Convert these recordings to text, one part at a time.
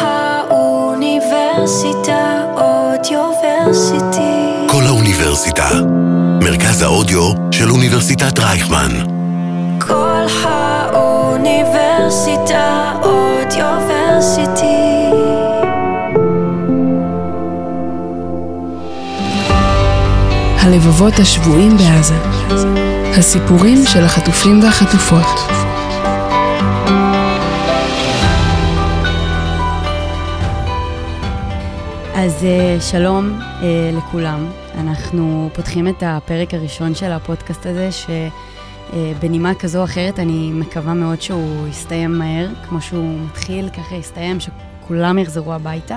האוניברסיטה אודיוורסיטי. כל האוניברסיטה. מרכז האודיו של אוניברסיטת רייכמן. כל האוניברסיטה אודיוורסיטי. הלבבות השבויים בעזה. הסיפורים של החטופים והחטופות. אז אה, שלום אה, לכולם. אנחנו פותחים את הפרק הראשון של הפודקאסט הזה, שבנימה כזו או אחרת אני מקווה מאוד שהוא יסתיים מהר, כמו שהוא מתחיל, ככה יסתיים, שכולם יחזרו הביתה.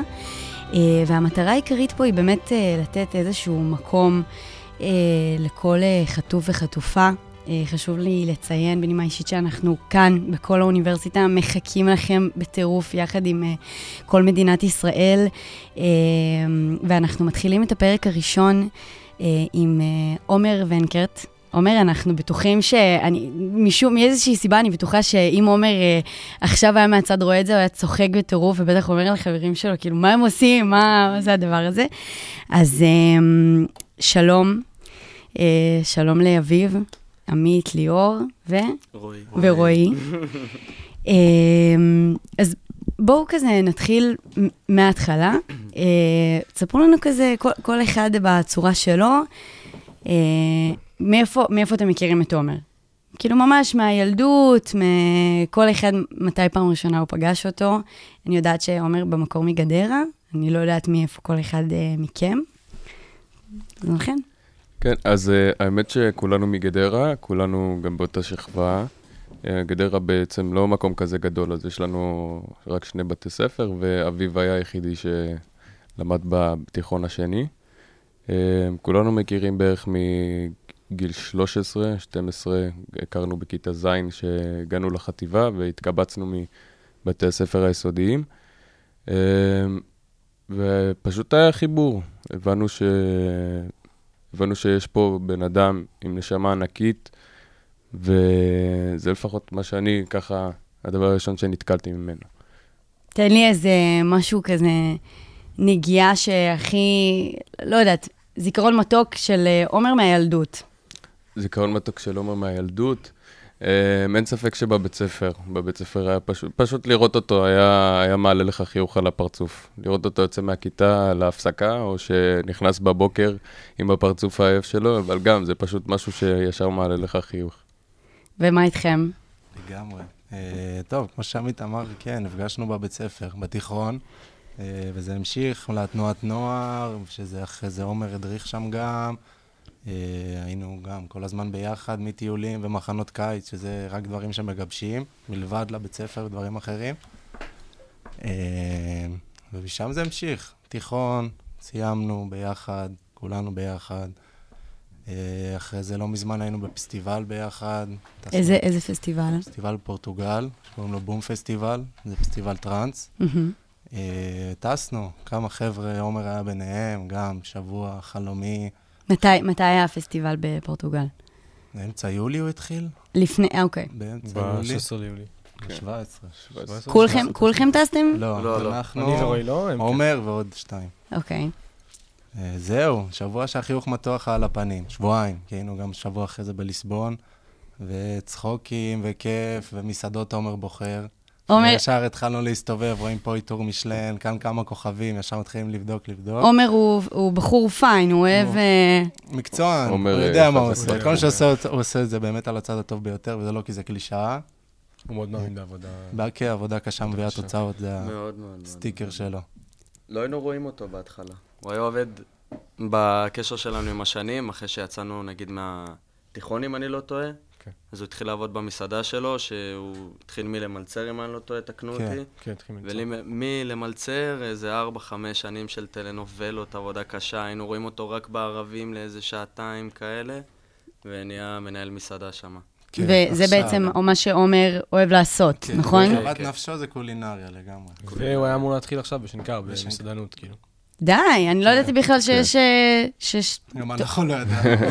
אה, והמטרה העיקרית פה היא באמת לתת איזשהו מקום לכל חטוף וחטופה. חשוב לי לציין בנימה אישית שאנחנו כאן, בכל האוניברסיטה, מחכים לכם בטירוף יחד עם כל מדינת ישראל, ואנחנו מתחילים את הפרק הראשון עם עומר ונקרט. עומר, אנחנו בטוחים שאני, משום, מאיזושהי סיבה, אני בטוחה שאם עומר עכשיו היה מהצד רואה את זה, הוא היה צוחק בטירוף, ובטח אומר לחברים שלו, כאילו, מה הם עושים? מה, מה זה הדבר הזה? אז שלום, שלום לאביב. עמית, ליאור ו... רועי. ורועי. אז בואו כזה נתחיל מההתחלה. תספרו לנו כזה, כל, כל אחד בצורה שלו, מאיפה, מאיפה אתם מכירים את עומר? כאילו ממש מהילדות, מכל אחד, מתי פעם ראשונה הוא פגש אותו. אני יודעת שעומר במקור מגדרה, אני לא יודעת מאיפה כל אחד מכם. זה נכון? כן, אז uh, האמת שכולנו מגדרה, כולנו גם באותה שכבה. Uh, גדרה בעצם לא מקום כזה גדול, אז יש לנו רק שני בתי ספר, ואביב היה היחידי שלמד בתיכון השני. Uh, כולנו מכירים בערך מגיל 13, 12, הכרנו בכיתה ז' שהגענו לחטיבה והתקבצנו מבתי הספר היסודיים. Uh, ופשוט היה חיבור, הבנו ש... הבנו שיש פה בן אדם עם נשמה ענקית, וזה לפחות מה שאני, ככה, הדבר הראשון שנתקלתי ממנו. תן לי איזה משהו כזה, נגיעה שהכי, לא יודעת, זיכרון מתוק של עומר מהילדות. זיכרון מתוק של עומר מהילדות. אין ספק שבבית ספר, בבית ספר היה פשוט, פשוט לראות אותו היה, היה מעלה לך חיוך על הפרצוף. לראות אותו יוצא מהכיתה להפסקה, או שנכנס בבוקר עם הפרצוף העייף שלו, אבל גם, זה פשוט משהו שישר מעלה לך חיוך. ומה איתכם? לגמרי. Uh, טוב, כמו שעמית אמר, כן, נפגשנו בבית ספר, בתיכון, uh, וזה המשיך לתנועת נוער, שזה אחרי זה עומר הדריך שם גם. Uh, היינו גם כל הזמן ביחד, מטיולים ומחנות קיץ, שזה רק דברים שמגבשים, מלבד לבית ספר ודברים אחרים. Uh, ומשם זה המשיך. תיכון, סיימנו ביחד, כולנו ביחד. Uh, אחרי זה לא מזמן היינו בפסטיבל ביחד. איזה, איזה פסטיבל? פסטיבל פורטוגל, שקוראים לו בום פסטיבל, זה פסטיבל טראנס. Mm-hmm. טסנו, כמה חבר'ה, עומר היה ביניהם, גם שבוע חלומי. מתי, מתי היה הפסטיבל בפורטוגל? באמצע יולי הוא התחיל? לפני, אוקיי. באמצע יולי. ב-16 ליולי. ב-17. כולכם, כולכם טסתם? לא, לא, לא. אנחנו, אני ורועי לא, הם עומר ועוד שתיים. אוקיי. אה, זהו, שבוע שהחיוך מתוח על הפנים, שבועיים, כי היינו גם שבוע אחרי זה בליסבון, וצחוקים וכיף, ומסעדות עומר בוחר. עומר, ישר התחלנו להסתובב, רואים פה איתור משלן, כאן כמה כוכבים, ישר מתחילים לבדוק, לבדוק. עומר הוא, הוא בחור פיין, הוא אוהב... הוא- אה, מקצוען, הוא יודע אה, מה הוא עושה. כל מה שעושה, הוא עושה את זה באמת על הצד הטוב ביותר, וזה לא כי זה קלישאה. הוא מאוד מאמין בעבודה. בערכי עבודה קשה מביאה. תוצאות, זה מאוד מאוד. מאוד. הסטיקר שלו. לא היינו רואים אותו בהתחלה. הוא היה עובד בקשר שלנו עם השנים, אחרי שיצאנו נגיד מהתיכון, אם אני לא טועה. כן. אז הוא התחיל לעבוד במסעדה שלו, שהוא התחיל מלמלצר, אם אני לא טועה, תקנו כן. אותי. כן, התחיל מלצור. ומלמלצר איזה 4-5 שנים של טלנובלות, עבודה קשה, היינו רואים אותו רק בערבים לאיזה שעתיים כאלה, ונהיה מנהל מסעדה שם. כן, וזה עכשיו- בעצם מה שעומר אוהב לעשות, כן, נכון? כאוות נפשו זה קולינריה לגמרי. והוא היה אמור להתחיל עכשיו בשנקר, בשנקר. במסעדנות, כאילו. די, אני לא ידעתי בכלל שיש... אה, שיש- גם אנחנו לא ידענו.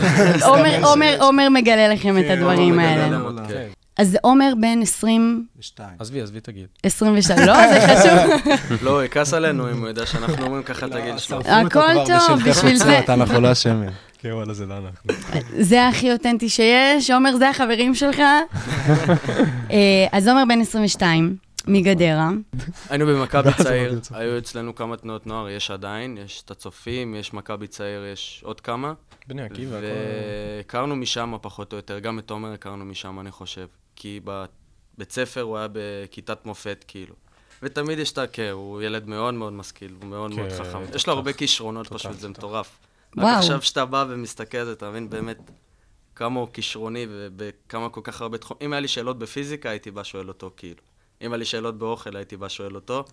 עומר- מגלה לכם את כן, הדברים האלה. כן. אז עומר בן 20, ושתיים. עזבי, עזבי, תגיד. 22, לא, זה חשוב. לא, הוא יכעס עלינו אם הוא יודע שאנחנו אומרים ככה את הגיל שלו. הכל טוב, בשביל זה. אנחנו לא אשמים. כן, וואלה, זה לא אנחנו. זה הכי אותנטי שיש, עומר זה החברים שלך. אה, אז עומר בן 22, מגדרה. היינו במכבי צעיר. היו אצלנו כמה תנועות נוער, יש עדיין, יש את הצופים, יש מכבי צעיר, יש עוד כמה. בני עקיבא, הכל... והכרנו משם פחות או יותר, גם את עומר הכרנו משם, אני חושב. כי בבית ספר הוא היה בכיתת מופת, כאילו. ותמיד יש את ה... כן, הוא ילד מאוד מאוד משכיל, הוא מאוד מאוד כן, חכם. יש לו הרבה כישרונות פשוט, זה. מטורף. וואו. רק עכשיו שאתה בא ומסתכל על זה, אתה מבין באמת כמה הוא כישרוני ובכמה כל כך הרבה תחומים. אם היה לי שאלות בפיזיקה, הייתי בא שואל אותו, כאילו. אם היה לי שאלות באוכל, הייתי בא שואל אותו.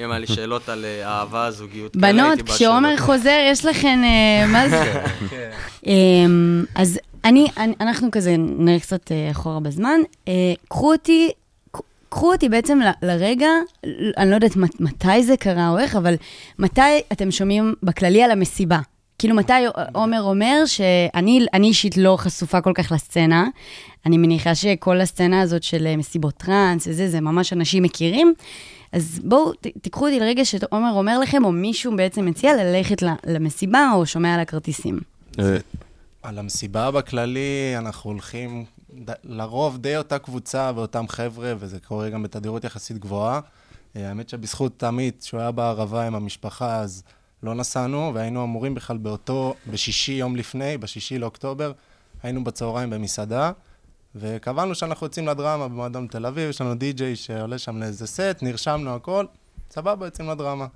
אם היה לי שאלות על אה, אהבה, זוגיות, כאלה, בנות, הייתי בא שואל כשעומר אותו. חוזר, יש לכן, אה, מה זה? אמ, אז אני, אנחנו כזה נלך קצת אה, אחורה בזמן. קחו אותי, קחו אותי בעצם ל- לרגע, אני לא יודעת מת- מתי זה קרה או איך, אבל מתי אתם שומעים בכללי על המסיבה? כאילו, מתי עומר אומר שאני אני אישית לא חשופה כל כך לסצנה. אני מניחה שכל הסצנה הזאת של אה, מסיבות טראנס וזה, זה ממש אנשים מכירים. אז בואו, תיקחו אותי לרגע שעומר אומר לכם, או מישהו בעצם מציע ללכת ל- למסיבה, או שומע על הכרטיסים. אה, על המסיבה בכללי, אנחנו הולכים לרוב די אותה קבוצה ואותם חבר'ה, וזה קורה גם בתדירות יחסית גבוהה. אה, האמת שבזכות עמית, שהוא היה בערבה עם המשפחה, אז לא נסענו, והיינו אמורים בכלל באותו, בשישי יום לפני, בשישי לאוקטובר, היינו בצהריים במסעדה, וקבענו שאנחנו יוצאים לדרמה במועדון תל אביב, יש לנו די-ג'יי שעולה שם לאיזה סט, נרשמנו הכל, סבבה, יוצאים לדרמה.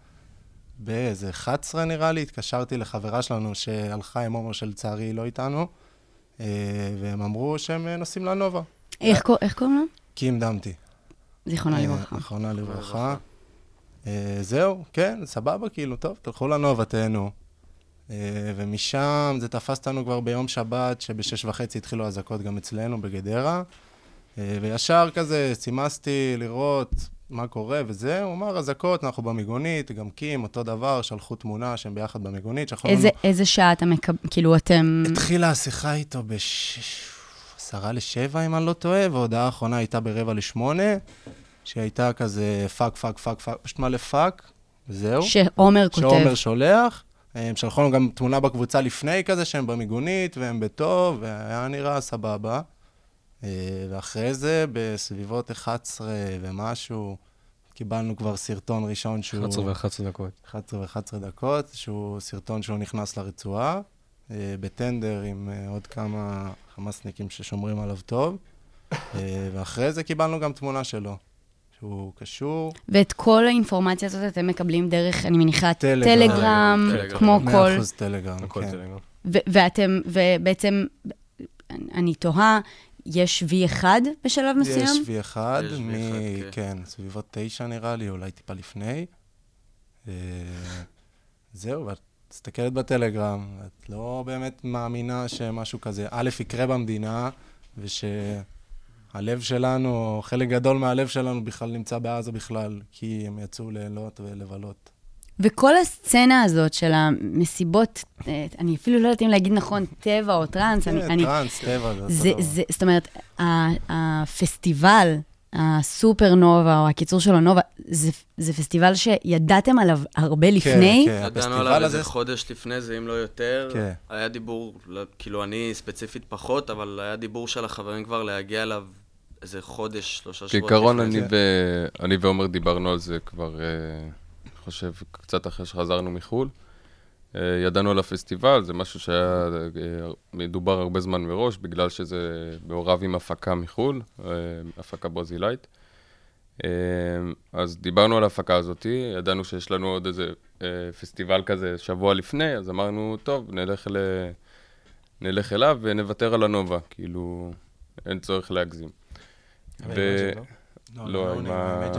באיזה 11 נראה לי, התקשרתי לחברה שלנו שהלכה עם עומר שלצערי לא איתנו, אה, והם אמרו שהם נוסעים לנובה. איך קור- איך קוראים לו? קים דמתי. זיכרונו אה, לברכה. זיכרונה לברכה. אה, זהו, כן, סבבה, כאילו, טוב, תלכו לנובה, תהנו. אה, ומשם זה תפס אותנו כבר ביום שבת, שבשש וחצי התחילו אזעקות גם אצלנו בגדרה. אה, וישר כזה סימסתי לראות מה קורה וזה, הוא אמר, אזעקות, אנחנו במיגונית, גם קים, אותו דבר, שלחו תמונה שהם ביחד במיגונית, שלחו לנו... איזה- איזה שעה אתה מקבל, כאילו אתם... התחילה השיחה איתו בשש... עשרה לשבע, אם אני לא טועה, וההודעה האחרונה הייתה ברבע לשמונה, שהייתה כזה fuck, fuck, fuck, fuck, פשוט מלא fuck, וזהו. שעומר כותב. שעומר שולח. הם שלחו לנו גם תמונה בקבוצה לפני כזה, שהם במיגונית, והם בטוב, והיה נראה סבבה. אה, ואחרי זה, בסביבות 11 ומשהו, קיבלנו כבר סרטון ראשון שהוא... 11 ו-11 דקות. 11 ו-11 דקות, שהוא סרטון שהוא נכנס לרצועה, אה, בטנדר עם אה, עוד כמה חמאסניקים ששומרים עליו טוב, אה, ואחרי זה קיבלנו גם תמונה שלו, שהוא קשור. ואת כל האינפורמציה הזאת אתם מקבלים דרך, אני מניחה, טלגרם. טלגרם, טלגרם. כמו כל... 100% טלגרם, כן. טלגרם. ו- ואתם, ובעצם, אני תוהה, יש V1 בשלב מסוים? יש V1, יש מ... V1, כן, סביבות תשע נראה לי, אולי טיפה לפני. אה, זהו, ואת מסתכלת בטלגרם, את לא באמת מאמינה שמשהו כזה, א', יקרה במדינה, ושהלב שלנו, חלק גדול מהלב שלנו בכלל נמצא בעזה בכלל, כי הם יצאו לילות ולבלות. וכל הסצנה הזאת של המסיבות, אה, אני אפילו לא יודעת אם להגיד נכון, טבע או טראנס, אני... כן, אני טראנס, טבע, זה זה, אותו דבר. זאת אומרת, הפסטיבל, הסופרנובה, או הקיצור שלו נובה, זה, זה פסטיבל שידעתם עליו הרבה לפני? כן, ידענו הפסטיבל עליו הזה- איזה חודש לפני זה, אם לא יותר. כן. היה דיבור, לא- כאילו אני ספציפית פחות, אבל היה דיבור של החברים כבר להגיע אליו איזה חודש, שלושה שבועות כעיקרון, אני. ו... אני ועומר דיברנו על זה כבר, אה, אני חושב, קצת אחרי שחזרנו מחו"ל. אה, ידענו על הפסטיבל, זה משהו שהיה אה, מדובר הרבה זמן מראש, בגלל שזה מעורב עם הפקה מחו"ל, אה, הפקה ברזילאית. אה, אז דיברנו על ההפקה הזאת, ידענו שיש לנו עוד איזה אה, פסטיבל כזה שבוע לפני, אז אמרנו, טוב, נלך, ל... נלך אליו ונוותר על הנובה, כאילו, אין צורך להגזים. ו- לא? לא, עם ה-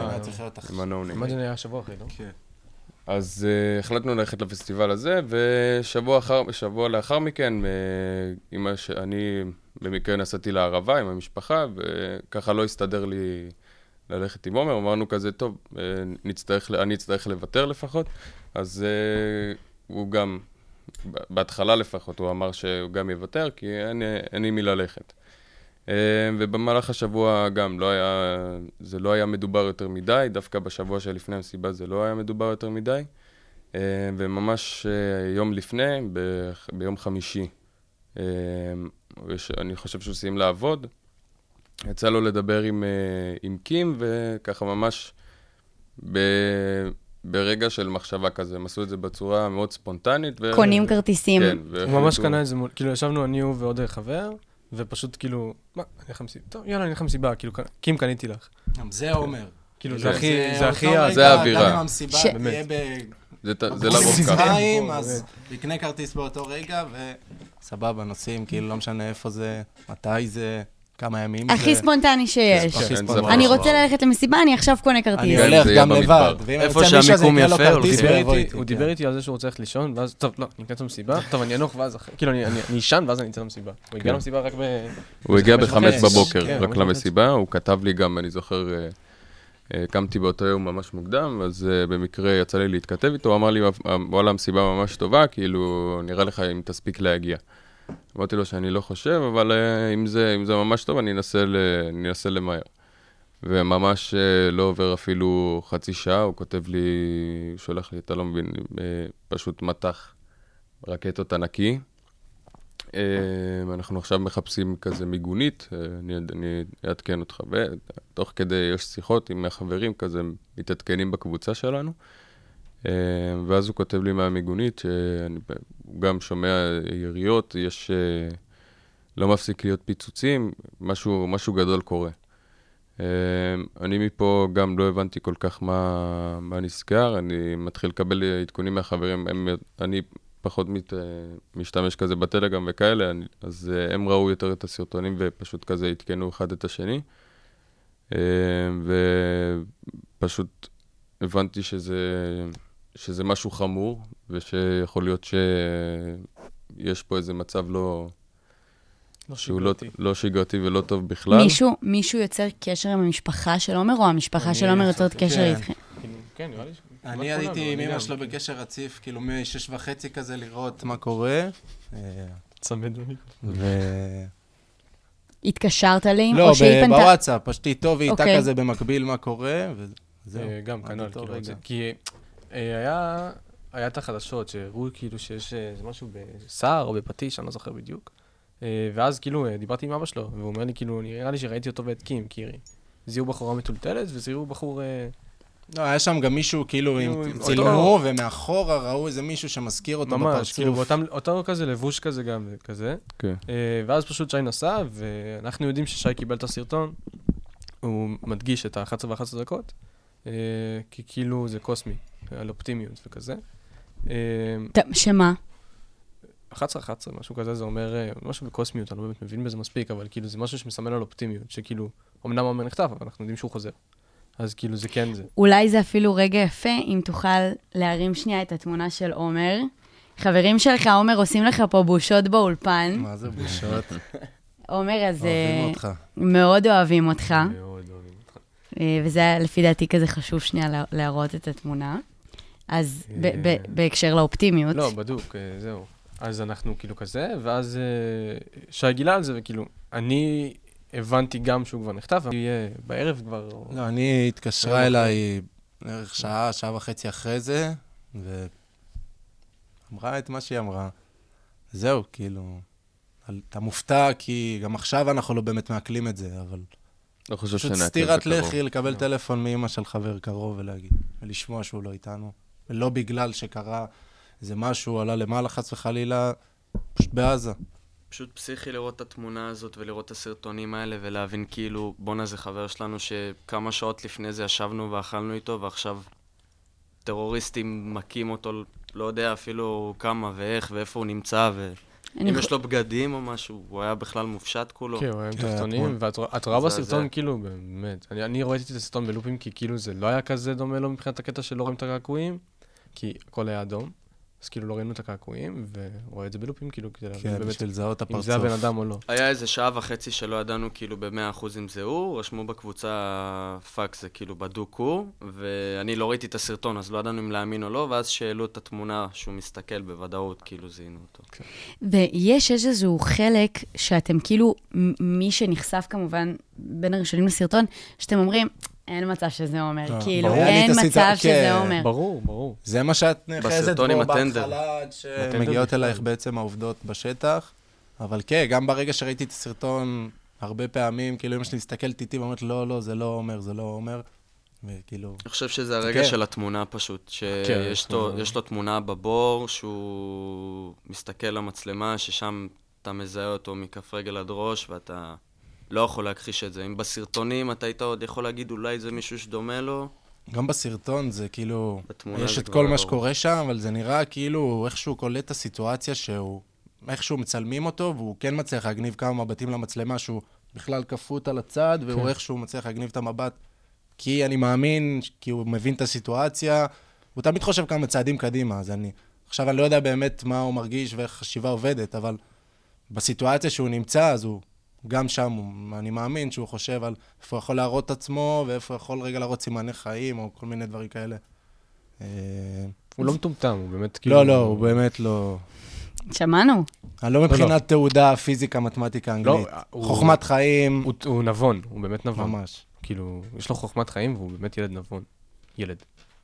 עם ה-No Name. Imagine היה שבוע אחרי, לא? כן. אז uh, החלטנו ללכת לפסטיבל הזה, ושבוע אחר, שבוע לאחר מכן, uh, עם הש... אני במקרה נסעתי לערבה עם המשפחה, וככה לא הסתדר לי ללכת עם עומר, אמרנו כזה, טוב, uh, נצטרך, אני אצטרך לוותר לפחות, אז uh, הוא גם, בהתחלה לפחות, הוא אמר שהוא גם יוותר, כי אין, אין עם מי ללכת. אה, ובמהלך השבוע גם לא היה, זה לא היה מדובר יותר מדי, דווקא בשבוע שלפני המסיבה זה לא היה מדובר יותר מדי. אה, וממש אה, יום לפני, ב- ביום חמישי, יש- אני חושב שהוא סיים לעבוד, יצא לו לדבר עם, עם קים, וככה ממש ב, ברגע של מחשבה כזה, הם עשו את זה בצורה מאוד ספונטנית. ו... קונים כרטיסים. כן. הוא ממש קנה את זה כאילו ישבנו אני הוא ועוד חבר, ופשוט כאילו, מה, אני אלך למסיבה, טוב, יאללה, אני אלך למסיבה, כאילו, קים קניתי לך. גם זה עומר. כאילו, כן. זה הכי, זה הכי, זה האווירה. גם אם המסיבה תהיה ב... זה, לרוב ככה. במצרים, אז יקנה כרטיס באותו רגע, וסבבה, נוסעים, כאילו, לא משנה איפה זה, מתי זה, כמה ימים זה. הכי ספונטני שיש. אין ספונטני. אני רוצה ללכת למסיבה, אני עכשיו קונה אני כרטיס. כן, הולך זה יהיה גם. לבד, איפה שהמיקום יפה. הוא כן. דיבר איתי על זה שהוא רוצה ללכת לישון, ואז, טוב, לא, אני אקנה את המסיבה, טוב, אני אנוח ואז, אחרי- כאילו, אני- אני אני אשן ואז אני אצא למסיבה. הוא הגיע כן. למסיבה רק ב... הוא הגיע חמש בחמש. בבוקר, כן, רק למסיבה, הוא כתב לי גם, אני זוכר, אה, אה, קמתי באותו יום ממש מוקדם, אז אה, במקרה יצא לי להתכתב איתו, הוא אמר לי, "אה, וואלה, המסיבה ממש טובה, כאילו, נראה לך אם תספיק להגיע. אמרתי לו שאני לא חושב, אבל אה, אם זה, אם זה ממש טוב, אני אנסה, ל, אני אנסה למהר. וממש אה, לא עובר אפילו חצי שעה, הוא כותב לי, הוא שולח לי, אתה לא מבין, אה, פשוט מטח רקטות ענקי. אנחנו עכשיו מחפשים כזה מיגונית, אני, אני אעדכן אותך, ותוך כדי יש שיחות עם החברים כזה, מתעדכנים בקבוצה שלנו. ואז הוא כותב לי מהמיגונית, שהוא גם שומע יריות, יש... אה, לא מפסיק להיות פיצוצים, משהו, משהו גדול קורה. אה, אני מפה גם לא הבנתי כל כך מה, מה נסגר, אני מתחיל לקבל עדכונים מהחברים, הם, אני פחות מת, אה, משתמש כזה בטלגרם וכאלה, אני, אז אה, הם ראו יותר את הסרטונים ופשוט כזה עדכנו אחד את השני. אה, ופשוט הבנתי שזה, שזה משהו חמור, ושיכול להיות שיש פה איזה מצב לא, לא שהוא לא, שגרתי. לא שגרתי ולא טוב בכלל. מישהו, מישהו יוצר קשר עם המשפחה של עומר, או המשפחה של עומר יוצרת קשר כן. איתכם? כן, נראה לי ש... אני הייתי עם אני אמא שלו. בקשר רציף, כאילו משש וחצי כזה, לראות מה קורה. אה, צמד לי. ו... התקשרת לאמא, לא? בוואטסאפ, פשטי איתו ואיתה אוקיי. כזה במקביל מה קורה, וזהו. אה, גם כנ"ל, כאילו, כי היה, היה את החדשות שהראו כאילו שיש אה, איזה משהו בסער או בפטיש, אני לא זוכר בדיוק. אה, ואז כאילו אה, דיברתי עם אבא שלו, והוא אומר לי כאילו, נראה לי שראיתי אותו ואת קים, כי זיהו בחורה מטולטלת וזיהו בחור... אה, לא, היה שם גם מישהו, כאילו, כאילו, עם- עם צילמו, ומאחורה ראו איזה מישהו שמזכיר אותו ממש, כאילו בפרצוף. באותם, אותו כזה לבוש כזה גם, כזה. כן. אה, ואז פשוט שי נסע, ואנחנו יודעים ששי קיבל את הסרטון, הוא מדגיש את ה-11 ו-11 דקות, אה, כי כאילו זה קוסמי, על אופטימיות וכזה. שמה? 11-11, משהו כזה, זה אומר אה, משהו בקוסמיות, אני לא באמת מבין בזה מספיק, אבל כאילו זה משהו שמסמל על אופטימיות, שכאילו, אמנם עומר נחטף, אבל אנחנו יודעים שהוא חוזר. אז כאילו זה כן זה. אולי זה אפילו רגע יפה, אם תוכל להרים שנייה את התמונה של עומר. חברים שלך, עומר, עושים לך פה בושות באולפן. מה זה בושות? עומר, אז אוהבים אה, אותך. מאוד אוהבים אותך, מאוד אוהבים אותך. אה, וזה היה לפי דעתי כזה חשוב שנייה לה- להראות את התמונה. אז ב- ב- אה. בהקשר לאופטימיות. לא, בדוק, אה, זהו. אז אנחנו כאילו כזה, ואז אה, שי גילה על זה, וכאילו, אני הבנתי גם שהוא כבר נחטף, אבל יהיה בערב כבר... לא, אני התקשרה אליי בערך שעה, שעה וחצי אחרי זה, ואמרה את מה שהיא אמרה. זהו, כאילו, אתה מופתע, כי גם עכשיו אנחנו לא באמת מעכלים את זה, אבל לא חושב פשוט שנעכל סטירת בקרוב. לחי לקבל טלפון מאמא של חבר קרוב ולהגיד, ולשמוע שהוא לא איתנו. ולא בגלל שקרה איזה משהו, עלה למעלה חס וחלילה, פשוט בעזה. פשוט פסיכי לראות את התמונה הזאת ולראות את הסרטונים האלה ולהבין כאילו, בואנה זה חבר שלנו שכמה שעות לפני זה ישבנו ואכלנו איתו ועכשיו טרוריסטים מכים אותו, לא יודע אפילו כמה ואיך ואיפה הוא נמצא ואם חו- יש לו בגדים או משהו, הוא היה בכלל מופשט כולו. כן, הוא היה עם כן, תחתונים. ואת רואה-. בסרטון, כאילו, באמת. אני- אני ראיתי את הסרטון בלופים, כי כאילו זה לא היה כזה דומה לו מבחינת הקטע של לא רואים את הקעקועים, כי הכל היה אדום. אז כאילו לא ראינו את הקעקועים, ורואה את זה בלופים, כאילו, כדי להבין כן, באמת בשביל לזהות את אם הפרצוף. זה הבן אדם או לא. היה איזה שעה וחצי שלא ידענו כאילו ב-100% אם זה הוא, רשמו בקבוצה fuck זה כאילו בדוק הוא, ואני לא ראיתי את הסרטון, אז לא ידענו אם להאמין או לא, ואז שהעלו את התמונה שהוא מסתכל בוודאות, כאילו זיהינו אותו. ויש איזשהו חלק שאתם כאילו, מי שנחשף כמובן בין הראשונים לסרטון, שאתם אומרים, אין מצב שזה עומר. לא, כאילו, ברור. אין מצב שזה כן. עומר. ברור, ברור. זה מה שאת נאחזת בו. בהתחלה, עד שמגיעות. אלייך בעצם העובדות בשטח. אבל כן, גם ברגע שראיתי את הסרטון, הרבה פעמים, כאילו אמא שלי מסתכלת איתי ואומרת, לא, לא, זה לא עומר, זה לא עומר. וכאילו, אני חושב שזה הרגע כן. של התמונה פשוט, כן, שיש לו. יש לו תמונה בבור, שהוא מסתכל למצלמה, ששם אתה מזהה אותו מכף רגל עד ראש, ואתה לא יכול להכחיש את זה. אם בסרטונים אתה היית עוד יכול להגיד אולי זה מישהו שדומה לו, גם בסרטון זה כאילו, בתמונה יש זה את כל לא מה. שקורה שם, אבל זה נראה כאילו איכשהו קולט את הסיטואציה שהוא, איכשהו מצלמים אותו, והוא כן מצליח להגניב כמה מבטים למצלמה, שהוא בכלל כפות על הצד, והוא כן. איכשהו מצליח להגניב את המבט. כי אני מאמין, כי הוא מבין את הסיטואציה, הוא תמיד חושב כמה צעדים קדימה, אז אני... עכשיו אני לא יודע באמת מה הוא מרגיש ואיך החשיבה עובדת, אבל בסיטואציה שהוא נמצא, אז הוא גם שם, אני מאמין שהוא חושב על איפה הוא יכול להראות את עצמו, ואיפה הוא יכול רגע להראות סימני חיים, או כל מיני דברים כאלה. אה, הוא לא מטומטם, הוא באמת כאילו... לא, לא, הוא באמת לא... שמענו. אני לא מבחינת תעודה, פיזיקה, מתמטיקה, לא, אנגלית. חוכמת חיים, הוא- הוא נבון, הוא באמת נבון. ממש. כאילו, יש לו חוכמת חיים והוא באמת ילד נבון. ילד.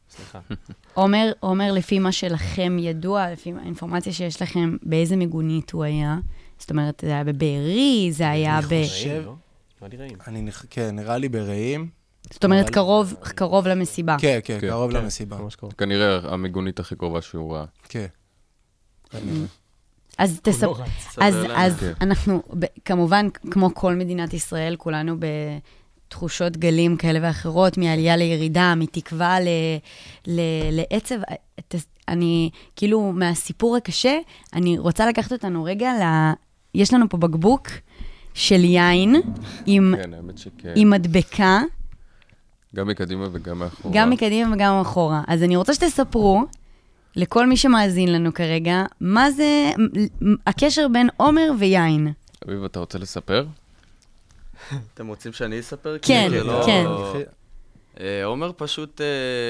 סליחה. עומר, עומר, לפי מה שלכם ידוע, לפי האינפורמציה שיש לכם, באיזה מיגונית הוא היה? זאת אומרת, זה היה בבארי, זה היה ב... אני חושב- רעים, לא? נראה לי רעים. אני, נכ- כן, נראה לי ברעים. זאת אומרת, קרוב, למסיבה. כן, כן, כן, קרוב כן, למסיבה. כנראה המיגונית הכי קרובה שהוא ראה. כן. אז לא רץ. אז, אז כן. אנחנו, כמובן, כמו כל מדינת ישראל, כולנו בתחושות גלים כאלה ואחרות, מעלייה לירידה, מתקווה ל, ל, לעצב. ת- אני, כאילו, מהסיפור הקשה, אני רוצה לקחת אותנו רגע ל... יש לנו פה בקבוק של יין עם, כן. עם מדבקה, גם מקדימה וגם מאחורה. גם מקדימה וגם אחורה. אז אני רוצה שתספרו לכל מי שמאזין לנו כרגע, מה זה הקשר בין עומר ויין. אביב, אתה רוצה לספר? אתם רוצים שאני אספר? כן, כאילו, לא- כן. אה, עומר פשוט, אה,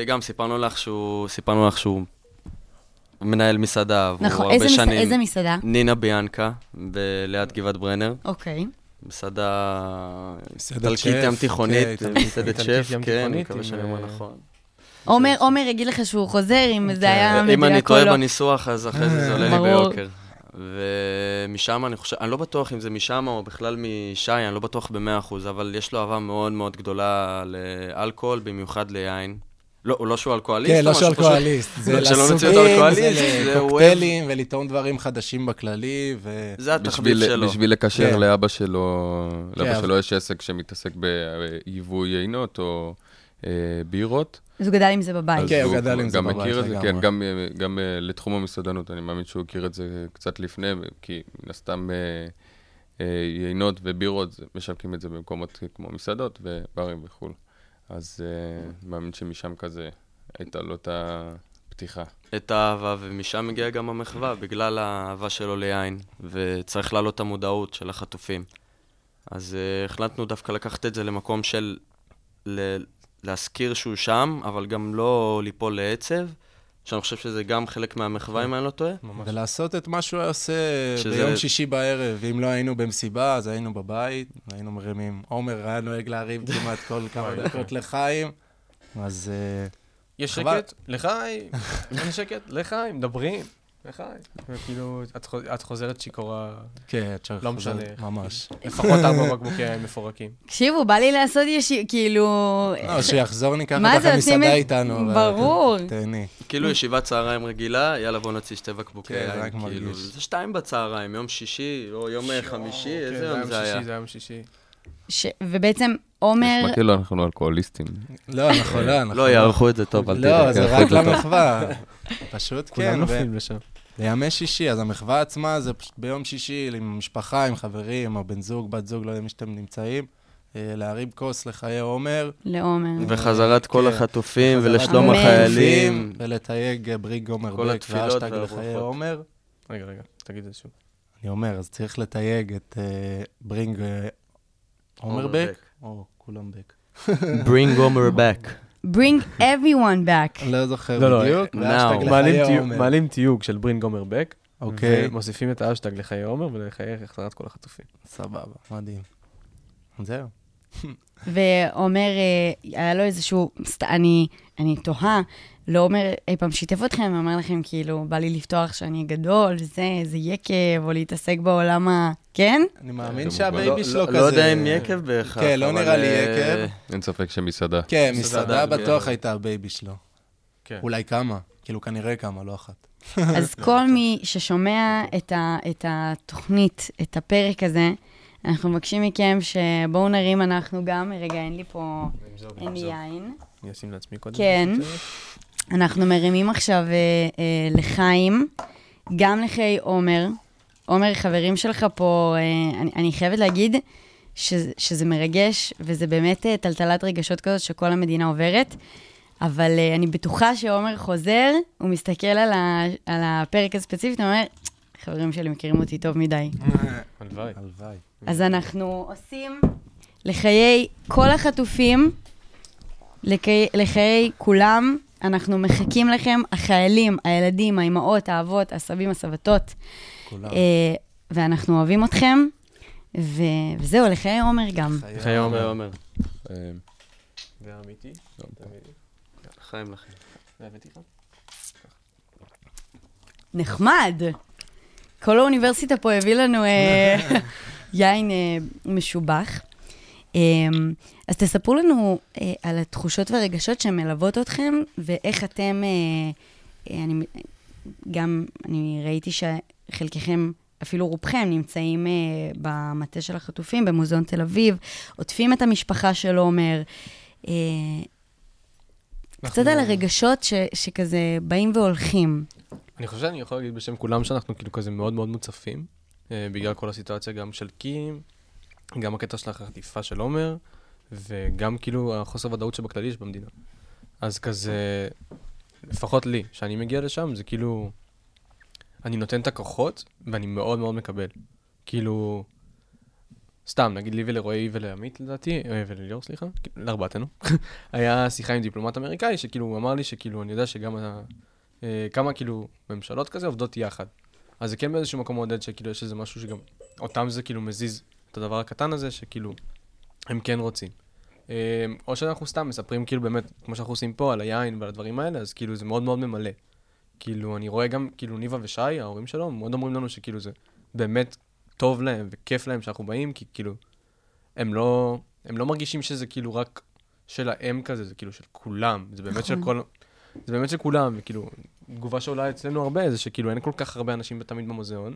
גם סיפרנו לך שהוא מנהל מסעדה, והוא נכון, הרבה איזה, מס... שנים... איזה מסעדה? נינה ביאנקה, ב- ליד גבעת ברנר. אוקיי. מסעדה מסעדת איטלקית ים תיכונית, כן, מסעדת שף, ים כן, אני מקווה שאני אומר אה, נכון. עומר, עומר יגיד לך שהוא חוזר, אם זה היה מדויק או אם אני לא. טועה בניסוח, אז אחרי זה זה עולה לי. ביוקר. ומשם אני חושב, אני לא בטוח אם זה משם או בכלל משי, אני לא בטוח במאה אחוז, אבל יש לו אהבה מאוד מאוד גדולה לאלכוהול, במיוחד ליין. לא, הוא לא שהוא אלכוהוליסט, כן, לא פשוט- אלכוהוליסט. זה לא, לסוגים, זה לקוקטיילים ולטעון דברים חדשים בכללי, ו... זה התחביב שלו. בשביל לקשר כן. לאבא שלו, לאבא כן. שלו יש עסק שמתעסק ביבוא יינות או אה, בירות. אז הוא גדל עם זה בבית. כן, הוא גדל עם זה גם בבית מכיר את זה, כן. גם, אה, גם אה, לתחום המסעדנות, אני מאמין שהוא הכיר את זה קצת לפני, כי מן הסתם יינות ובירות, משווקים את זה במקומות כמו מסעדות וברים וכו'. אז אני מאמין שמשם כזה הייתה לו את הפתיחה. את האהבה, ומשם מגיעה גם המחווה, בגלל האהבה שלו ליין, וצריך להעלות את המודעות של החטופים. אז uh, החלטנו דווקא לקחת את זה למקום של ל- להזכיר שהוא שם, אבל גם לא ליפול לעצב, שאני חושב שזה גם חלק מהמחווה, אם אני לא טועה. ולעשות את מה שהוא היה עושה שזה- ביום שישי בערב. ואם לא היינו במסיבה, אז היינו בבית, היינו מרימים. עומר היה נוהג להרים כמעט כל כמה דקות לחיים, אז אה, יש. שקט? לחיים. אין שקט? לחיים, מדברים. וכאילו, את חוז- את חוזרת שיכורה, כן, את שחוזרת, לא משנה. ממש. לפחות ארבע בקבוקי יין מפורקים. תקשיבו, בא לי לעשות ישיר, כאילו... לא, שיחזור ניקח מה אותך זה, למסעדה איתנו. ברור. תהני. כאילו ישיבת צהריים רגילה, יאללה בוא נוציא שתי בקבוקי כן, יין, רק כאילו, מרגיש. זה שתיים בצהריים, יום שישי, או יום חמישי, איזה יום זה היה? שישי, זה היה יום שישי. ש... ובעצם עומר... נשמע כאילו אנחנו אלכוהוליסטים. לא, אנחנו לא, אנחנו לא, יערכו את זה טוב, אל תדאג. לא, זה רק. למחווה. פשוט כן, כולם נופלים לשם. לימי שישי, אז המחווה עצמה זה פשוט ביום שישי עם משפחה, עם חברים, או בן זוג, בת זוג, לא יודע מי שאתם נמצאים. אה, להרים כוס לחיי עומר. לעומר. וחזרת כל כן. החטופים ולשלום. החיילים. ולתייג אה, בריג עומר כל בק התפילות והאשטג. לחיי עומר. רגע, רגע, תגיד את זה שוב. אני אומר, אז צריך לתייג את אה, ברינג עומר עומר בק, בק. או כולם בק. Bring Homer back. Bring everyone back. אני לא זוכר לא, לא, בדיוק. מעלים תיוג- עומר. של ברינג עומר בק, אוקיי, ומוסיפים את האשטג לחיי עומר ולחיי החזרת כל החטופים. סבבה, מדהים. זהו. ועומר, אה, היה לו איזשהו, אני תוהה, לא אומר, אי פעם שיתף אתכם, אומר לכם, כאילו, בא לי לפתוח שאני גדול, זה, איזה יקב, או להתעסק בעולם ה... כן? אני מאמין כמובן. שה baby לא- שלו לא- כזה... לא יודע אם יקב בהכרח, כן, לא נראה לי אה, יקב. אין ספק שמסעדה. כן, מסעדה, כן. בטוח הייתה ה baby שלו. כן. אולי כמה, כאילו כנראה כמה, לא אחת. אז כל מי ששומע את התוכנית, את הפרק הזה, אנחנו מבקשים מכם שבואו נרים אנחנו גם, רגע, אין לי פה, אין לי יין. אני אשים לעצמי קודם. כן. אנחנו מרימים עכשיו אה, אה, לחיים, גם לחיי עומר. עומר, חברים שלך פה, אה, אני, אני חייבת להגיד ש, שזה מרגש, וזה באמת אה, טלטלת רגשות כזאת שכל המדינה עוברת. אבל אה, אני בטוחה שעומר חוזר, הוא מסתכל על, ה, על הפרק הספציפי, הוא אומר, חברים שלי מכירים אותי טוב מדי. הלוואי. הלוואי. אז אנחנו עושים לחיי כל החטופים, לחיי, לחיי כולם, אנחנו מחכים לכם, החיילים, הילדים, האימהות, האבות, הסבים, הסבתות, כולם. אה, ואנחנו אוהבים אתכם, ו... וזהו, לחיי עומר גם. חיי עומר. עומר. אה, ואמיתי? חיים לכם. והבאתי לך? נחמד. כל האוניברסיטה פה הביא לנו אה, יין אה, משובח. אה, אז תספרו לנו אה, על התחושות והרגשות שמלוות אתכם, ואיך אתם, אה, אה, אני, גם, אני ראיתי שחלקכם, אפילו רובכם, נמצאים במטה של החטופים, במוזיאון תל אביב, עוטפים את המשפחה של עומר. קצת על הרגשות ש, שכזה באים והולכים. אני חושב שאני יכול להגיד בשם כולם שאנחנו כאילו כזה מאוד מאוד מוצפים, בגלל כל הסיטואציה גם של קים, גם הקטע של החטיפה של עומר, וגם כאילו החוסר ודאות שבכללי יש במדינה. אז כזה, לפחות לי, כשאני מגיע לשם, זה כאילו, אני נותן את הכוחות, ואני מאוד מאוד מקבל. כאילו, סתם, נגיד לי ולרועי ולעמית לדעתי, אה, ולליאור, סליחה, לארבעתנו, היה שיחה עם דיפלומט אמריקאי, שכאילו, הוא אמר לי שכאילו, אני יודע שגם ה... אה, כמה כאילו ממשלות כזה עובדות יחד. אז זה כן באיזשהו מקום מעודד שכאילו יש איזה משהו שגם אותם זה כאילו מזיז את הדבר הקטן הזה שכאילו הם כן רוצים. אה, או שאנחנו סתם מספרים כאילו באמת, כמו שאנחנו עושים פה, על היין ועל הדברים האלה, אז כאילו זה מאוד מאוד ממלא. כאילו אני רואה גם כאילו ניבה ושי, ההורים שלו, מאוד אומרים לנו שכאילו זה באמת טוב להם וכיף להם שאנחנו באים, כי כאילו הם לא, הם לא מרגישים שזה כאילו רק שלהם כזה, זה כאילו של כולם, זה באמת של כל... זה באמת של כולם, וכאילו, תגובה שעולה אצלנו הרבה, זה שכאילו אין כל כך הרבה אנשים תמיד במוזיאון.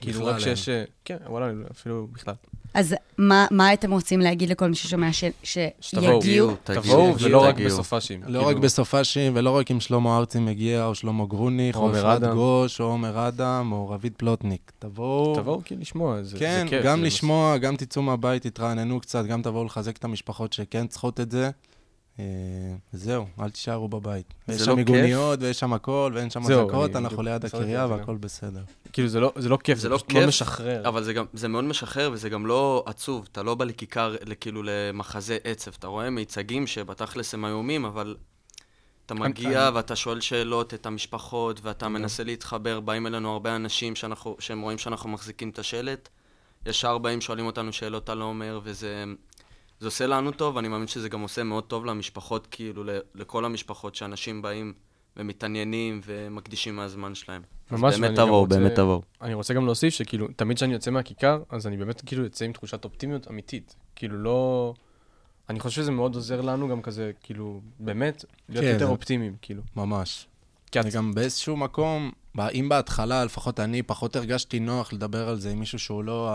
כאילו רק שיש... אה, כן, וואלה, אפילו בכלל. אז מה, מה אתם רוצים להגיד לכל מי ששומע ש. שיגיעו? תבואו, ולא רק תגיעו. בסופ"שים. לא כאילו, רק בסופ"שים, ולא רק אם שלמה ארצי מגיע, או שלמה גרוניך, או אפרת. גוש, או עומר אדם, או רביד פלוטניק. תבואו. תבואו כאילו לשמוע, זה זה כן, כיף. גם זה לשמוע, גם תצאו מהבית, תתרעננו קצת, גם תבואו לחזק את המשפחות שכן צריכות את זה. אה, זהו, אל תישארו בבית. יש לא שם? מיגוניות, ויש שם הכל, ואין שם אזעקות, אנחנו בדיוק ליד מסרתי הקריה. והכל בסדר. כאילו, זה לא- זה לא כיף, זה לא משחרר. אבל זה מאוד משחרר וזה גם לא עצוב. אתה לא בא לכיכר, כאילו למחזה עצב. אתה רואה מיצגים שבתכלס הם איומים, אבל אתה מגיע ואתה שואל שאלות את המשפחות, ואתה מנסה להתחבר, באים אלינו הרבה אנשים שהם רואים שאנחנו מחזיקים את השלט. ישר באים, שואלים אותנו שאלות על עומר, וזה זה עושה לנו טוב, ואני מאמין שזה גם עושה מאוד טוב למשפחות, כאילו, לכל המשפחות, שאנשים באים ומתעניינים ומקדישים מהזמן שלהם. אז ממש, באמת ואני גם תבואו, רוצה- באמת תבואו. אני רוצה גם להוסיף שכאילו, תמיד כשאני יוצא מהכיכר, אז אני באמת כאילו יוצא עם תחושת אופטימיות אמיתית. כאילו, לא... אני חושב שזה מאוד עוזר לנו גם כזה, כאילו, באמת, להיות כן, יותר זה- אופטימיים, כאילו. ממש. כי את- אני גם באיזשהו מקום, אם בהתחלה, לפחות אני, פחות הרגשתי נוח לדבר על זה עם מישהו שהוא לא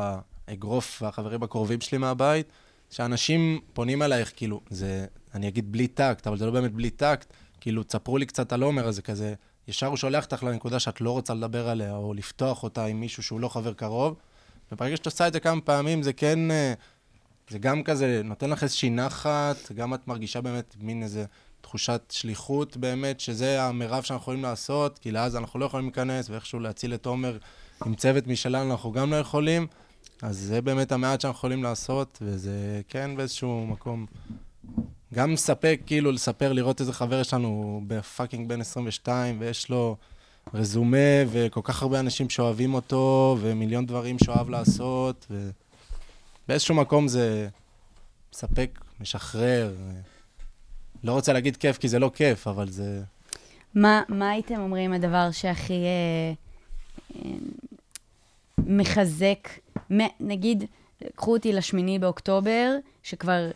האגרוף והחברים הקרובים שלי מהבית, שאנשים פונים אלייך, כאילו, זה, אני אגיד בלי טקט, אבל זה לא באמת בלי טקט, כאילו, תספרו לי קצת על עומר הזה, כזה, ישר הוא שולח אותך לנקודה שאת לא רוצה לדבר עליה, או לפתוח אותה עם מישהו שהוא לא חבר קרוב, וברגע שאת עושה את זה כמה פעמים, זה כן... אה, זה גם כזה, נותן לך איזושהי נחת, גם את מרגישה באמת מין איזה תחושת שליחות באמת, שזה המרב שאנחנו יכולים לעשות, כי לאז אנחנו לא יכולים להיכנס, ואיכשהו להציל את עומר עם צוות משלנו, אנחנו גם לא יכולים. אז זה באמת המעט שאנחנו יכולים לעשות, וזה כן באיזשהו מקום גם מספק, כאילו, לספר, לראות איזה חבר יש לנו בפאקינג בן 22, ויש לו רזומה, וכל כך הרבה אנשים שאוהבים אותו, ומיליון דברים שאוהב לעשות, ובאיזשהו מקום זה מספק, משחרר. לא רוצה להגיד כיף, כי זה לא כיף, אבל זה... מה, מה הייתם אומרים הדבר שהכי אה, אה, מחזק, נגיד, קחו אותי לשמיני באוקטובר, שכבר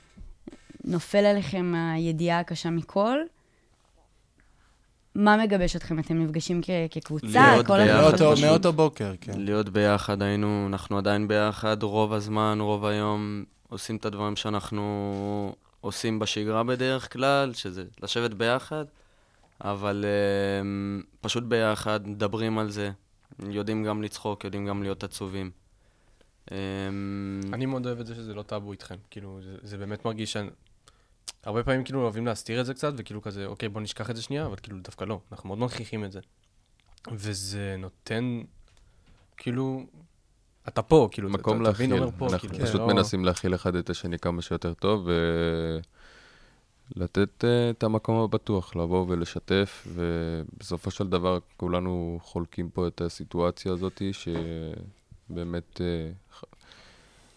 נופל עליכם הידיעה הקשה מכל, מה מגבש אתכם? אתם נפגשים כ- כקבוצה? להיות כל ביחד. מאותו. מאותו בוקר, כן. להיות ביחד, היינו, אנחנו עדיין ביחד רוב הזמן, רוב היום, עושים את הדברים שאנחנו עושים בשגרה בדרך כלל, שזה לשבת ביחד, אבל um, פשוט ביחד, מדברים על זה, יודעים גם לצחוק, יודעים גם להיות עצובים. Um, אני מאוד אוהב את זה שזה לא טאבו איתכם. כאילו, זה, זה באמת מרגיש ש... הרבה פעמים כאילו אוהבים להסתיר את זה קצת, וכאילו כזה, אוקיי, בוא נשכח את זה שנייה, אבל כאילו דווקא לא. אנחנו מאוד מכריחים את זה. וזה נותן, כאילו, אתה פה, כאילו, אתה- מקום אתה מבין, להכיל. עומר פה, אנחנו כאילו, פשוט לא- מנסים להכיל אחד את השני כמה שיותר טוב, ולתת אה, את המקום הבטוח, לבוא ולשתף, ובסופו של דבר כולנו חולקים פה את הסיטואציה הזאת, שבאמת אה, ח-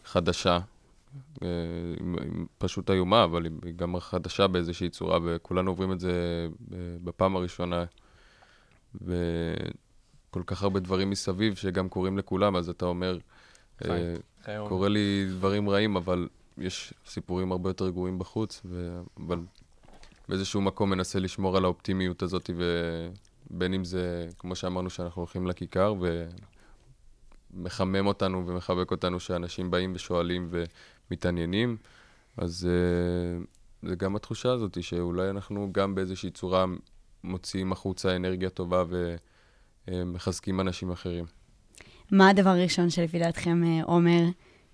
חדשה. אה, פשוט איומה, אבל היא גם חדשה באיזושהי צורה, וכולנו עוברים את זה אה, בפעם הראשונה. וכל כך הרבה דברים מסביב שגם קורים לכולם, אז אתה אומר. אה. קורה לי דברים רעים, אבל יש סיפורים הרבה יותר גרועים בחוץ, ו... אבל באיזשהו מקום מנסה לשמור על האופטימיות הזאת, ובין אם זה, כמו שאמרנו, שאנחנו הולכים לכיכר, ומחמם אותנו ומחבק אותנו שאנשים באים ושואלים ומתעניינים, אז uh, זה גם התחושה הזאת, שאולי אנחנו גם באיזושהי צורה מוציאים החוצה אנרגיה טובה ומחזקים אנשים אחרים. מה הדבר הראשון שלפי דעתכם אה, עומר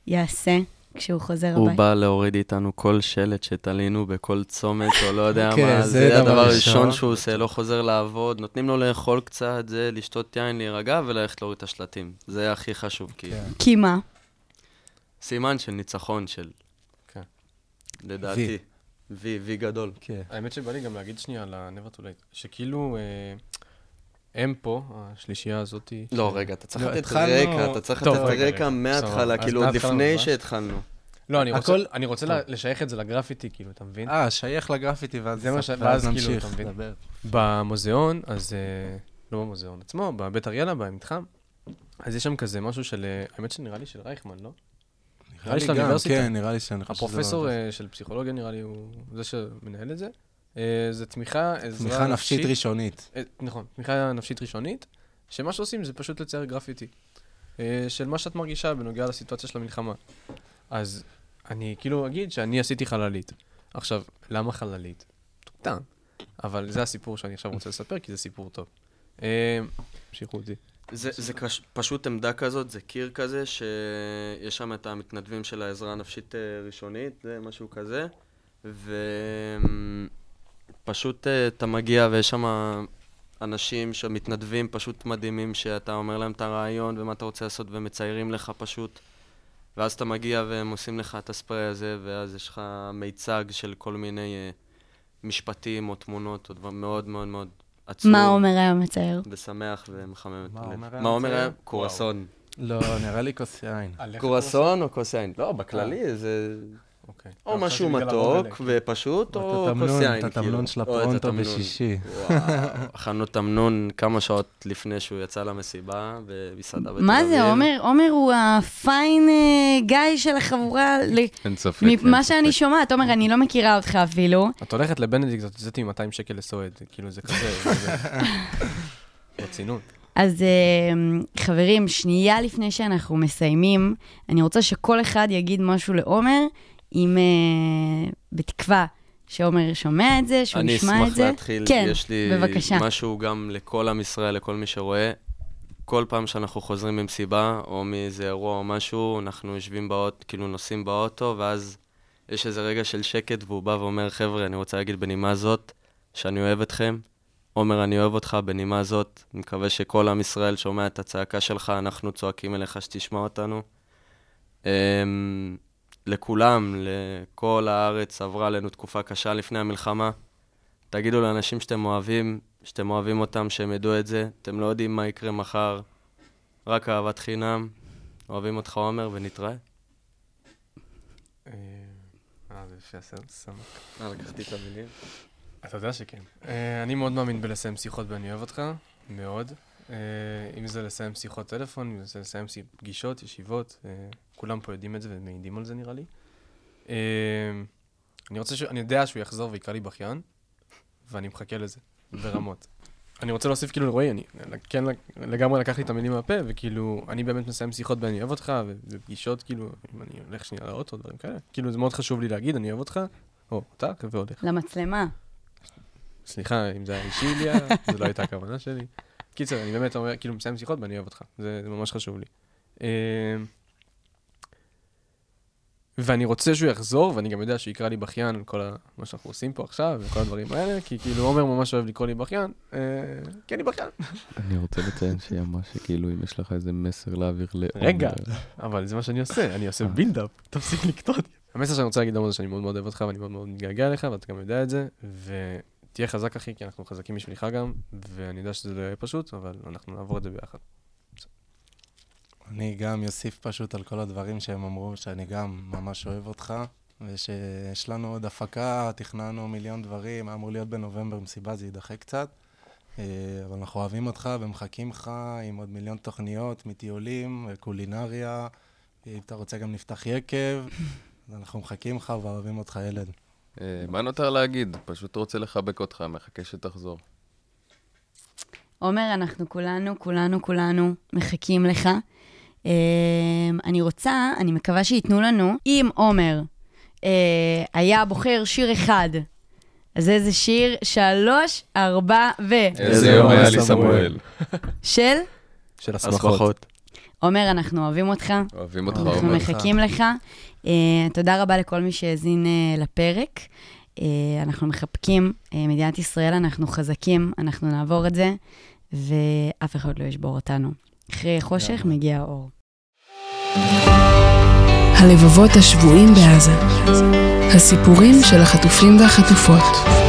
יעשה כשהוא חוזר הוא הביתה? בא להוריד איתנו כל שלט שתלינו בכל צומת, או לא יודע כן, מה, זה זה דבר הדבר ראשון. הראשון שהוא עושה, לא חוזר לעבוד, נותנים לו לאכול קצת, זה, לשתות יין, להירגע וללכת להוריד את השלטים. זה הכי חשוב, כאילו. כן. כי מה? סימן של ניצחון, של... כן. לדעתי. וי, וי גדול. כן. האמת שבא לי גם להגיד שנייה על ה-never too late, שכאילו, אה, הם פה, השלישייה הזאתי. לא, רגע, אתה צריך לא, לתת רקע, אתה צריך לתת רקע מההתחלה. כאילו עוד לפני? שהתחלנו. לא, אני רוצה, הכל- אני רוצה. לה- לשייך את זה לגרפיטי, כאילו, אתה מבין? אה, שייך לגרפיטי, ואז ש- כאילו, נמשיך אתה מבין? לדבר. במוזיאון, אז... אה, לא במוזיאון עצמו, בבית אריאלה, במתחם, אז יש שם כזה משהו של... אה, האמת שנראה לי של רייכמן, לא? נראה לי של גם, האוניברסיטה. כן, נראה לי שאני חושב שזה... הפרופסור אה, של פסיכולוגיה, נראה לי, הוא זה שמנהל את זה. אה, זה תמיכה, עזרה תמיכה נפשית ראשונית. אה, נכון, תמיכה נפשית ראשונית, שמה שעושים זה פשוט לצייר גרפיטי. אה, של מה שאת מרגישה בנוגע לסיטואציה של המלחמה. אז אני כאילו אגיד שאני עשיתי חללית. עכשיו, למה חללית? מטומטם. אבל זה הסיפור שאני עכשיו רוצה לספר, כי זה סיפור טוב. המשיכו אותי. זה, זה קש, פשוט עמדה כזאת, זה קיר כזה, שיש שם את המתנדבים של העזרה הנפשית ראשונית, זה משהו כזה, ופשוט אה, אתה מגיע ויש שם אנשים שמתנדבים פשוט מדהימים, שאתה אומר להם את הרעיון ומה אתה רוצה לעשות, והם מציירים לך פשוט, ואז אתה מגיע והם עושים לך את הספרי הזה, ואז יש לך מיצג של כל מיני אה, משפטים או תמונות, או דבר מאוד מאוד מאוד עצוב. מה עומר היה מצייר? ושמח ומחמם את מה הלב. מה עומר מצייר? היה? קורסון. לא, נראה לי כוס יין. קורסון או כוס יין? לא, בכללי זה אוקיי. או לא, משהו מתוק כאילו. ופשוט, או כוס התמנון, יין. את התמנון כאילו. של הפרונטו התמנון. בשישי. וואו, אכלנו תמנון כמה שעות לפני שהוא יצא למסיבה במסעדה בתל אביב. מה זה, עומר? עומר הוא הפיין אה, גיא של החבורה, אין ספק. ממה שאני. שומעת. עומר, אני לא מכירה אותך אפילו. את הולכת לבנדיקט, את יוצאת עם 200 שקל לסועד, כאילו זה כזה, זה- רצינות. אז אה, חברים, שנייה לפני שאנחנו מסיימים, אני רוצה שכל אחד יגיד משהו לעומר, עם, אה, בתקווה שעומר שומע את זה, שהוא אני ישמע את אשמח זה. להתחיל, כן, יש לי בבקשה. משהו גם לכל עם ישראל, לכל מי שרואה. כל פעם שאנחנו חוזרים ממסיבה, או מאיזה אירוע או משהו, אנחנו יושבים באוטו, כאילו נוסעים באוטו, ואז יש איזה רגע של שקט, והוא בא ואומר, חבר'ה, אני רוצה להגיד בנימה זאת, שאני אוהב אתכם. עומר, אני אוהב אותך בנימה זאת. אני מקווה שכל עם ישראל שומע את הצעקה שלך, אנחנו צועקים אליך שתשמע אותנו. Um, לכולם, לכל הארץ, עברה עלינו תקופה קשה לפני המלחמה. תגידו לאנשים שאתם אוהבים, שאתם אוהבים אותם, שהם ידעו את זה. אתם לא יודעים מה יקרה מחר. רק אהבת חינם. אוהבים אותך, עומר, ונתראה. אה, אה, זה יפה, סמק. אה, לקחתי את המילים. אתה יודע שכן. אה, אני מאוד מאמין בלסיים שיחות ואני אוהב אותך, מאוד. אה, אם זה לסיים שיחות טלפון, אם זה לסיים פגישות, ישיבות, אה, כולם פה יודעים את זה ומעידים על זה נראה לי. אה, אני רוצה ש... אני יודע שהוא יחזור ויקרא לי בכיין, ואני מחכה לזה, ברמות. אני רוצה להוסיף כאילו לרועי, אני כן לגמרי לקח לי את המילים מהפה, וכאילו, אני באמת מסיים שיחות ב"אני אוהב אותך", ופגישות, כאילו, אם אני הולך שנייה לאוטו, דברים כאלה. כאילו, זה מאוד חשוב לי להגיד, אני אוהב אותך, או אותה, והולך. למצלמה. סליחה, אם זה היה אישי לי, זו לא הייתה הכוונה שלי. קיצר, אני באמת אומר, כאילו, מסיים שיחות ואני אוהב אותך. זה, זה ממש חשוב לי. אה, ואני רוצה שהוא יחזור, ואני גם יודע שהוא יקרא לי בכיין על כל ה... מה שאנחנו עושים פה עכשיו, וכל הדברים האלה, כי כאילו עומר ממש אוהב לקרוא לי בכיין, אה, כי אני בכיין. אני רוצה לציין שהיא אמרה שכאילו אם יש לך איזה מסר להעביר לעומר. רגע. אבל זה מה שאני עושה, אני עושה בילדאפ, תפסיק לקטוע אותי. המסר שאני רוצה להגיד לעומר זה שאני מאוד מאוד אוהב אותך, ואני מאוד מאוד מתגעגע אליך, ואתה גם יודע את זה, ותהיה חזק, אחי, כי אנחנו חזקים בשבילך גם, ואני יודע שזה לא יהיה פשוט, אבל אנחנו נעבור את זה ביחד. אני גם אוסיף פשוט על כל הדברים שהם אמרו, שאני גם ממש אוהב אותך, ושיש לנו עוד הפקה, תכננו מיליון דברים, היה אמור להיות בנובמבר מסיבה, זה יידחה קצת. אה, אבל אנחנו אוהבים אותך ומחכים לך עם עוד מיליון תוכניות מטיולים, קולינריה. אם אתה רוצה גם נפתח יקב, אז אנחנו מחכים לך ואוהבים אותך, ילד. אה, מה נותר להגיד? פשוט רוצה לחבק אותך, מחכה שתחזור. עומר, אנחנו כולנו, כולנו, כולנו מחכים לך. Um, אני רוצה, אני מקווה שייתנו לנו, אם עומר uh, היה בוחר שיר אחד, אז איזה שיר? שלוש, ארבע ו... איזה יום היה לי סמואל. של? של. השמחות. עומר, אנחנו אוהבים אותך. אוהבים אותך, אנחנו עומר. מחכים לך. Uh, תודה רבה לכל מי שהאזין uh, לפרק. Uh, אנחנו מחבקים, uh, מדינת ישראל, אנחנו חזקים, אנחנו נעבור את זה, ואף אחד לא ישבור אותנו. אחרי חושך מגיע האור. הלבבות השבויים בעזה. הסיפורים של החטופים והחטופות.